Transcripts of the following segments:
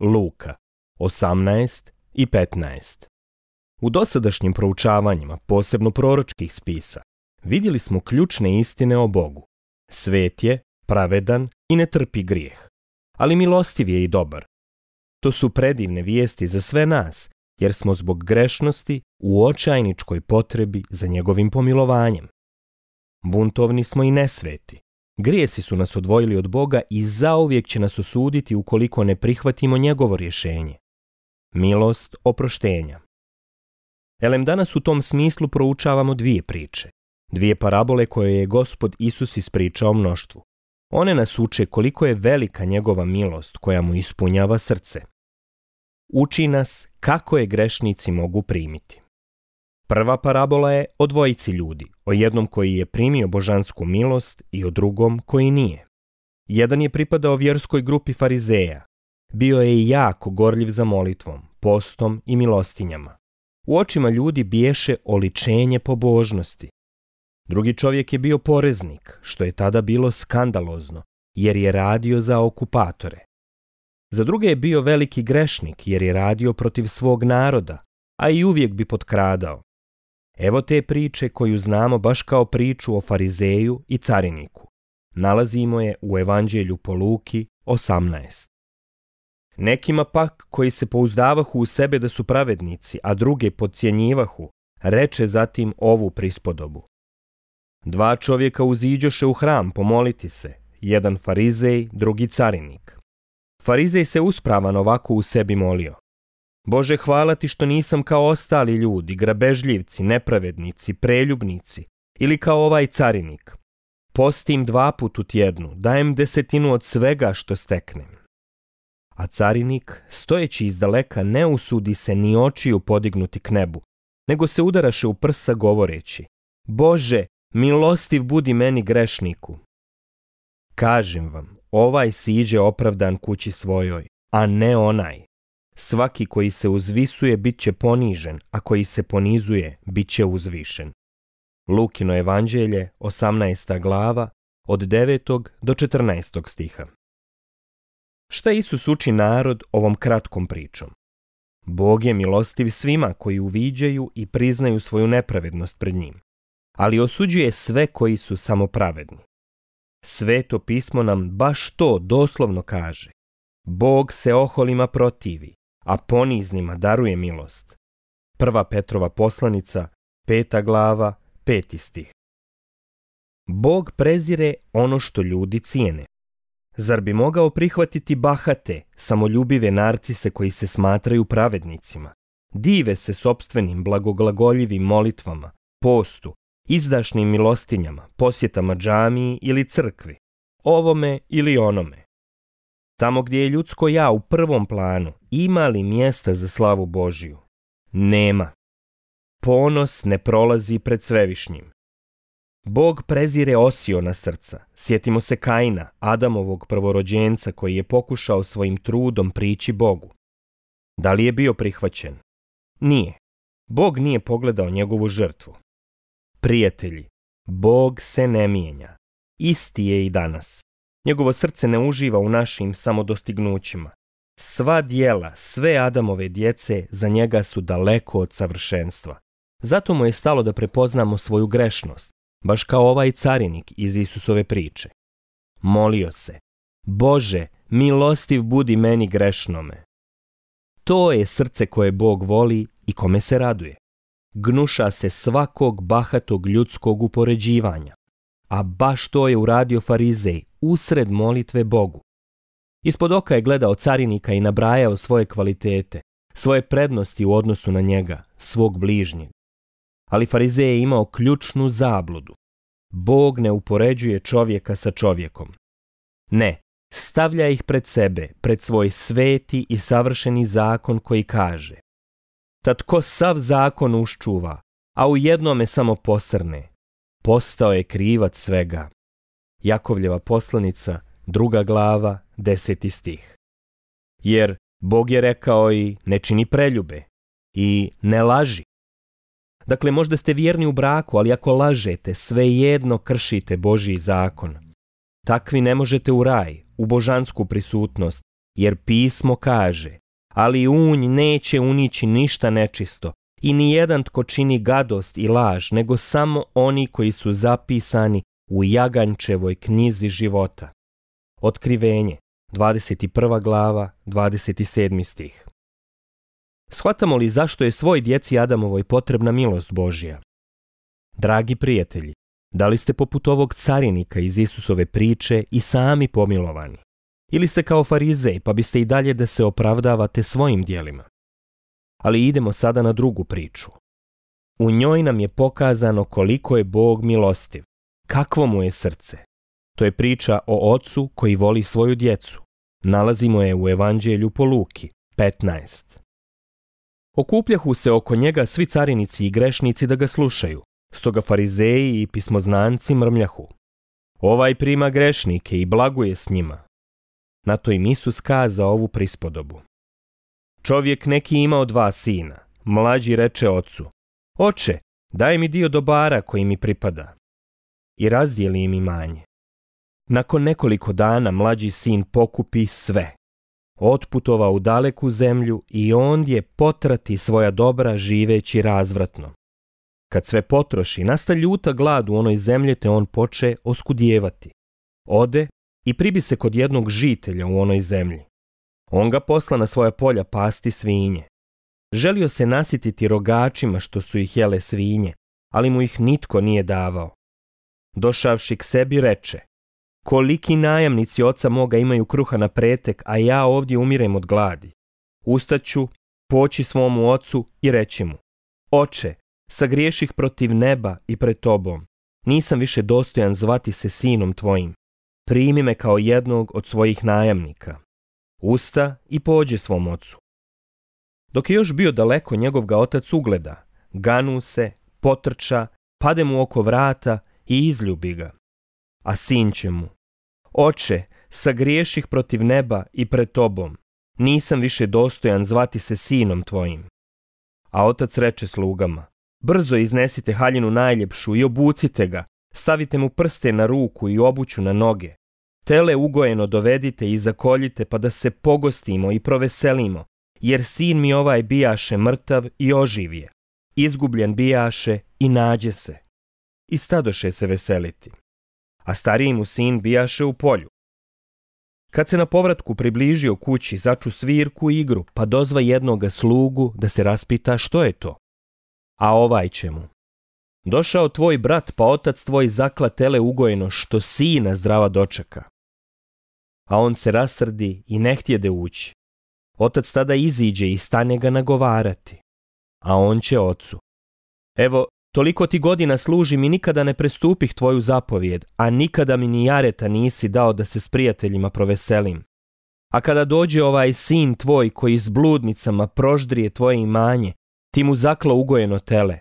Luka 18 i 15. U dosadašnjim proučavanjima, posebno proročkih spisa, vidjeli smo ključne istine o Bogu. Svet je, pravedan i ne trpi grijeh, ali milostiv je i dobar. To su predivne vijesti za sve nas, jer smo zbog grešnosti u očajničkoj potrebi za njegovim pomilovanjem. Buntovni smo i nesveti, Grijesi su nas odvojili od Boga i zauvijek će nas osuditi ukoliko ne prihvatimo njegovo rješenje. Milost oproštenja. Elem danas u tom smislu proučavamo dvije priče. Dvije parabole koje je gospod Isus ispričao mnoštvu. One nas uče koliko je velika njegova milost koja mu ispunjava srce. Uči nas kako je grešnici mogu primiti. Prva parabola je o dvojici ljudi, o jednom koji je primio božansku milost i o drugom koji nije. Jedan je pripadao vjerskoj grupi farizeja. Bio je i jako gorljiv za molitvom, postom i milostinjama. U očima ljudi biješe oličenje pobožnosti. Drugi čovjek je bio poreznik, što je tada bilo skandalozno, jer je radio za okupatore. Za druge je bio veliki grešnik jer je radio protiv svog naroda, a i uvijek bi potkradao. Evo te priče koju znamo baš kao priču o farizeju i cariniku. Nalazimo je u Evanđelju po Luki 18. Nekima pak koji se pouzdavahu u sebe da su pravednici, a druge podcjenjivahu, reče zatim ovu prispodobu. Dva čovjeka uziđoše u hram pomoliti se, jedan farizej, drugi carinik. Farizej se uspravan ovako u sebi molio. Bože, hvala ti što nisam kao ostali ljudi, grabežljivci, nepravednici, preljubnici ili kao ovaj carinik. Postim dva put u tjednu, dajem desetinu od svega što steknem. A carinik, stojeći izdaleka, ne usudi se ni očiju podignuti k nebu, nego se udaraše u prsa govoreći Bože, milostiv budi meni grešniku. Kažem vam, ovaj siđe opravdan kući svojoj, a ne onaj. Svaki koji se uzvisuje bit će ponižen, a koji se ponizuje bit će uzvišen. Lukino evanđelje, 18. glava, od 9. do 14. stiha. Šta Isus uči narod ovom kratkom pričom? Bog je milostiv svima koji uviđaju i priznaju svoju nepravednost pred njim, ali osuđuje sve koji su samopravedni. Sveto pismo nam baš to doslovno kaže. Bog se oholima protivi, a poniznima daruje milost. Prva Petrova poslanica, peta glava, peti stih. Bog prezire ono što ljudi cijene. Zar bi mogao prihvatiti bahate, samoljubive narcise koji se smatraju pravednicima? Dive se sobstvenim blagoglagoljivim molitvama, postu, izdašnim milostinjama, posjetama džamiji ili crkvi, ovome ili onome. Tamo gdje je ljudsko ja u prvom planu, ima li mjesta za slavu Božiju? Nema. Ponos ne prolazi pred svevišnjim. Bog prezire osio na srca. Sjetimo se Kaina, Adamovog prvorođenca koji je pokušao svojim trudom prići Bogu. Da li je bio prihvaćen? Nije. Bog nije pogledao njegovu žrtvu. Prijatelji, Bog se ne mijenja. Isti je i danas. Njegovo srce ne uživa u našim samodostignućima. Sva dijela, sve Adamove djece za njega su daleko od savršenstva. Zato mu je stalo da prepoznamo svoju grešnost, baš kao ovaj carinik iz Isusove priče. Molio se, Bože, milostiv budi meni grešnome. To je srce koje Bog voli i kome se raduje. Gnuša se svakog bahatog ljudskog upoređivanja. A baš to je uradio farizej usred molitve Bogu. Ispod oka je gledao carinika i nabrajao svoje kvalitete, svoje prednosti u odnosu na njega, svog bližnjeg. Ali Farizej je imao ključnu zabludu. Bog ne upoređuje čovjeka sa čovjekom. Ne, stavlja ih pred sebe, pred svoj sveti i savršeni zakon koji kaže ta tko sav zakon uščuva, a u jednome samo posrne, postao je krivac svega. Jakovljeva poslanica, druga glava, deseti stih. Jer Bog je rekao i ne čini preljube i ne laži. Dakle, možda ste vjerni u braku, ali ako lažete, svejedno kršite Božji zakon. Takvi ne možete u raj, u božansku prisutnost, jer pismo kaže, ali unj neće unići ništa nečisto i ni jedan tko čini gadost i laž, nego samo oni koji su zapisani u Jagančevoj knjizi života. Otkrivenje, 21. glava, 27. stih. Shvatamo li zašto je svoj djeci Adamovoj potrebna milost Božja? Dragi prijatelji, da li ste poput ovog carinika iz Isusove priče i sami pomilovani? Ili ste kao farizej pa biste i dalje da se opravdavate svojim dijelima? Ali idemo sada na drugu priču. U njoj nam je pokazano koliko je Bog milostiv kakvo mu je srce. To je priča o ocu koji voli svoju djecu. Nalazimo je u Evanđelju po Luki, 15. Okupljahu se oko njega svi carinici i grešnici da ga slušaju, stoga farizeji i pismoznanci mrmljahu. Ovaj prima grešnike i blaguje s njima. Na to im Isus kaza ovu prispodobu. Čovjek neki imao dva sina. Mlađi reče ocu, Oče, daj mi dio dobara koji mi pripada i razdijeli im imanje. Nakon nekoliko dana mlađi sin pokupi sve. Otputova u daleku zemlju i ondje potrati svoja dobra živeći razvratno. Kad sve potroši, nasta ljuta glad u onoj zemlji te on poče oskudijevati. Ode i pribi se kod jednog žitelja u onoj zemlji. On ga posla na svoja polja pasti svinje. Želio se nasititi rogačima što su ih jele svinje, ali mu ih nitko nije davao došavši k sebi reče Koliki najamnici oca moga imaju kruha na pretek, a ja ovdje umirem od gladi. Ustaću, poći svomu ocu i reći mu Oče, sagriješih protiv neba i pred tobom. Nisam više dostojan zvati se sinom tvojim. Primi me kao jednog od svojih najamnika. Usta i pođe svom ocu. Dok je još bio daleko, njegov ga otac ugleda. Ganu se, potrča, pade mu oko vrata i izljubi ga. A sin će mu, Oče, sagriješih protiv neba i pred tobom, nisam više dostojan zvati se sinom tvojim. A otac reče slugama, brzo iznesite haljinu najljepšu i obucite ga, stavite mu prste na ruku i obuću na noge. Tele ugojeno dovedite i zakoljite pa da se pogostimo i proveselimo, jer sin mi ovaj bijaše mrtav i oživje. Izgubljen bijaše i nađe se i stadoše se veseliti. A stariji mu sin bijaše u polju. Kad se na povratku približio kući, začu svirku i igru, pa dozva jednoga slugu da se raspita što je to. A ovaj će mu. Došao tvoj brat, pa otac tvoj zakla tele ugojeno, što sina zdrava dočeka. A on se rasrdi i ne htjede ući. Otac tada iziđe i stane ga nagovarati. A on će ocu. Evo, Toliko ti godina služim i nikada ne prestupih tvoju zapovjed, a nikada mi ni jareta nisi dao da se s prijateljima proveselim. A kada dođe ovaj sin tvoj koji s bludnicama proždrije tvoje imanje, ti mu zaklo ugojeno tele.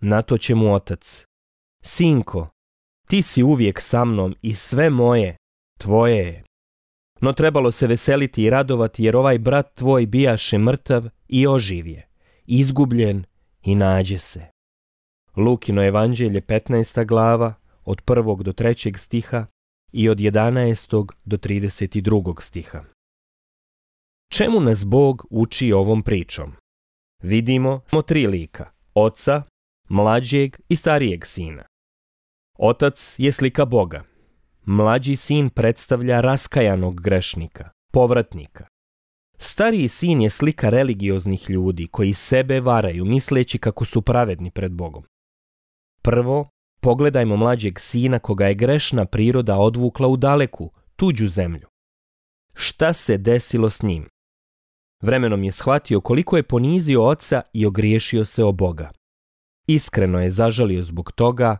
Na to će mu otac. Sinko, ti si uvijek sa mnom i sve moje, tvoje je. No trebalo se veseliti i radovati jer ovaj brat tvoj bijaše mrtav i oživje, izgubljen i nađe se. Lukino evanđelje 15. glava od 1. do 3. stiha i od 11. do 32. stiha. Čemu nas Bog uči ovom pričom? Vidimo smo tri lika, oca, mlađeg i starijeg sina. Otac je slika Boga. Mlađi sin predstavlja raskajanog grešnika, povratnika. Stariji sin je slika religioznih ljudi koji sebe varaju misleći kako su pravedni pred Bogom. Prvo, pogledajmo mlađeg sina koga je grešna priroda odvukla u daleku, tuđu zemlju. Šta se desilo s njim? Vremenom je shvatio koliko je ponizio oca i ogriješio se o Boga. Iskreno je zažalio zbog toga,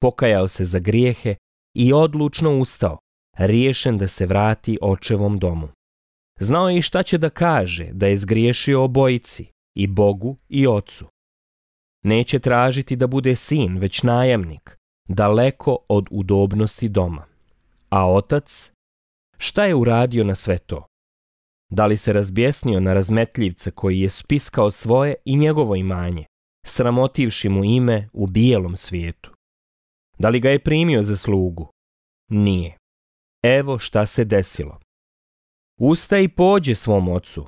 pokajao se za grijehe i odlučno ustao, riješen da se vrati očevom domu. Znao je i šta će da kaže, da je zgriješio obojici, i Bogu i ocu. Neće tražiti da bude sin, već najamnik, daleko od udobnosti doma. A otac? Šta je uradio na sve to? Da li se razbjesnio na razmetljivca koji je spiskao svoje i njegovo imanje, sramotivši mu ime u bijelom svijetu? Da li ga je primio za slugu? Nije. Evo šta se desilo. Usta i pođe svom ocu.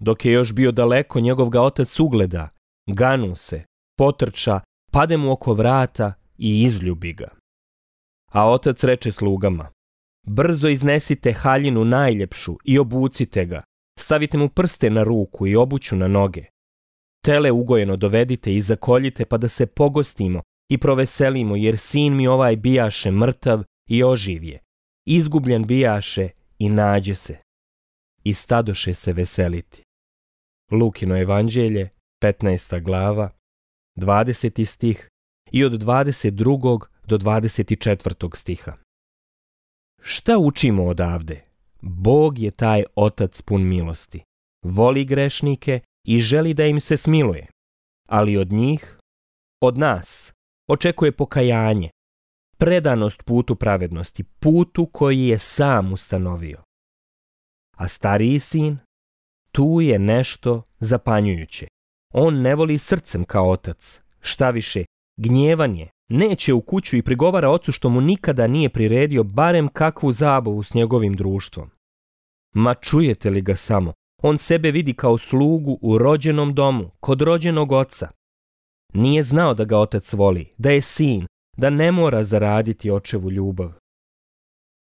Dok je još bio daleko, njegov ga otac ugleda, ganu se, potrča, pade mu oko vrata i izljubi ga. A otac reče slugama, brzo iznesite haljinu najljepšu i obucite ga, stavite mu prste na ruku i obuću na noge. Tele ugojeno dovedite i zakoljite pa da se pogostimo i proveselimo jer sin mi ovaj bijaše mrtav i oživje, izgubljen bijaše i nađe se. I stadoše se veseliti. Lukino evanđelje, 15. glava, 20. stih i od 22. do 24. stiha. Šta učimo odavde? Bog je taj otac pun milosti. Voli grešnike i želi da im se smiluje. Ali od njih, od nas, očekuje pokajanje, predanost putu pravednosti, putu koji je sam ustanovio. A stariji sin, tu je nešto zapanjujuće. On ne voli srcem kao otac. Šta više, gnjevan je, neće u kuću i prigovara ocu što mu nikada nije priredio barem kakvu zabavu s njegovim društvom. Ma čujete li ga samo, on sebe vidi kao slugu u rođenom domu, kod rođenog oca. Nije znao da ga otac voli, da je sin, da ne mora zaraditi očevu ljubav.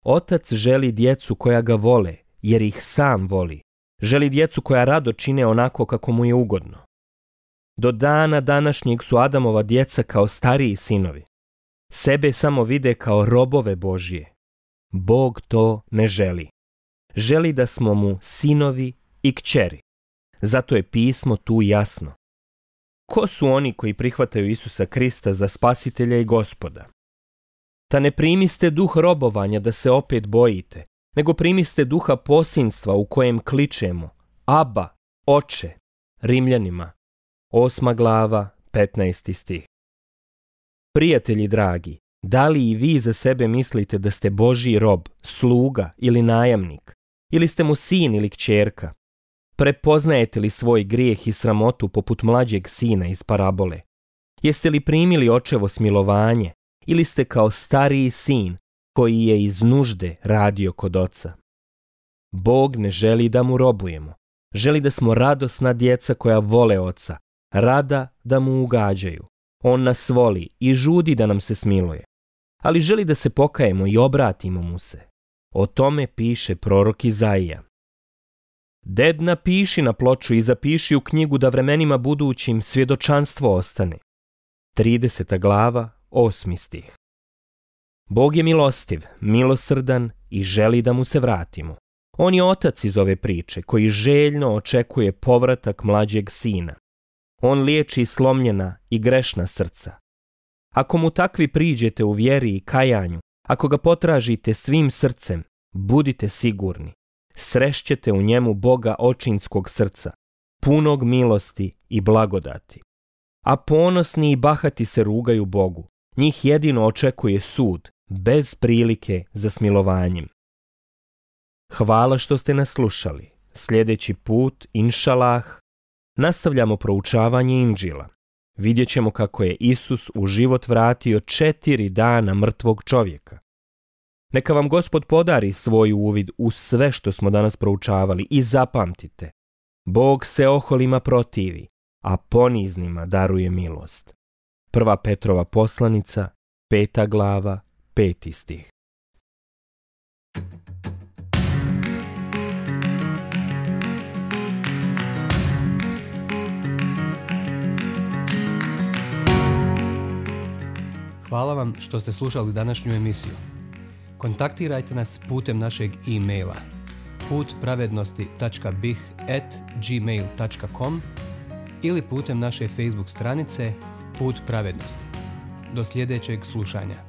Otac želi djecu koja ga vole, jer ih sam voli. Želi djecu koja rado čine onako kako mu je ugodno. Do dana današnjeg su Adamova djeca kao stariji sinovi. Sebe samo vide kao robove Božije. Bog to ne želi. Želi da smo mu sinovi i kćeri. Zato je pismo tu jasno. Ko su oni koji prihvataju Isusa Krista za spasitelja i gospoda? Ta ne primiste duh robovanja da se opet bojite, nego primiste duha posinstva u kojem kličemo, aba, oče, rimljanima Osma glava, 15. stih. Prijatelji dragi, da li i vi za sebe mislite da ste Božji rob, sluga ili najamnik? Ili ste mu sin ili kćerka? Prepoznajete li svoj grijeh i sramotu poput mlađeg sina iz parabole? Jeste li primili očevo smilovanje ili ste kao stariji sin koji je iz nužde radio kod oca? Bog ne želi da mu robujemo. Želi da smo radosna djeca koja vole oca, rada da mu ugađaju. On nas voli i žudi da nam se smiluje, ali želi da se pokajemo i obratimo mu se. O tome piše prorok Izaija. Ded napiši na ploču i zapiši u knjigu da vremenima budućim svjedočanstvo ostane. 30. glava, 8. stih. Bog je milostiv, milosrdan i želi da mu se vratimo. On je otac iz ove priče koji željno očekuje povratak mlađeg sina. On liječi slomljena i grešna srca. Ako mu takvi priđete u vjeri i kajanju, ako ga potražite svim srcem, budite sigurni. Srešćete u njemu Boga očinskog srca, punog milosti i blagodati. A ponosni i bahati se rugaju Bogu. Njih jedino očekuje sud, bez prilike za smilovanjem. Hvala što ste nas slušali. Sljedeći put, inšalah, nastavljamo proučavanje Inđila. Vidjet ćemo kako je Isus u život vratio četiri dana mrtvog čovjeka. Neka vam gospod podari svoj uvid u sve što smo danas proučavali i zapamtite. Bog se oholima protivi, a poniznima daruje milost. Prva Petrova poslanica, peta glava, peti stih. Hvala vam što ste slušali današnju emisiju. Kontaktirajte nas putem našeg e-maila putpravednosti.bih at gmail.com ili putem naše Facebook stranice Put pravednosti. Do sljedećeg slušanja.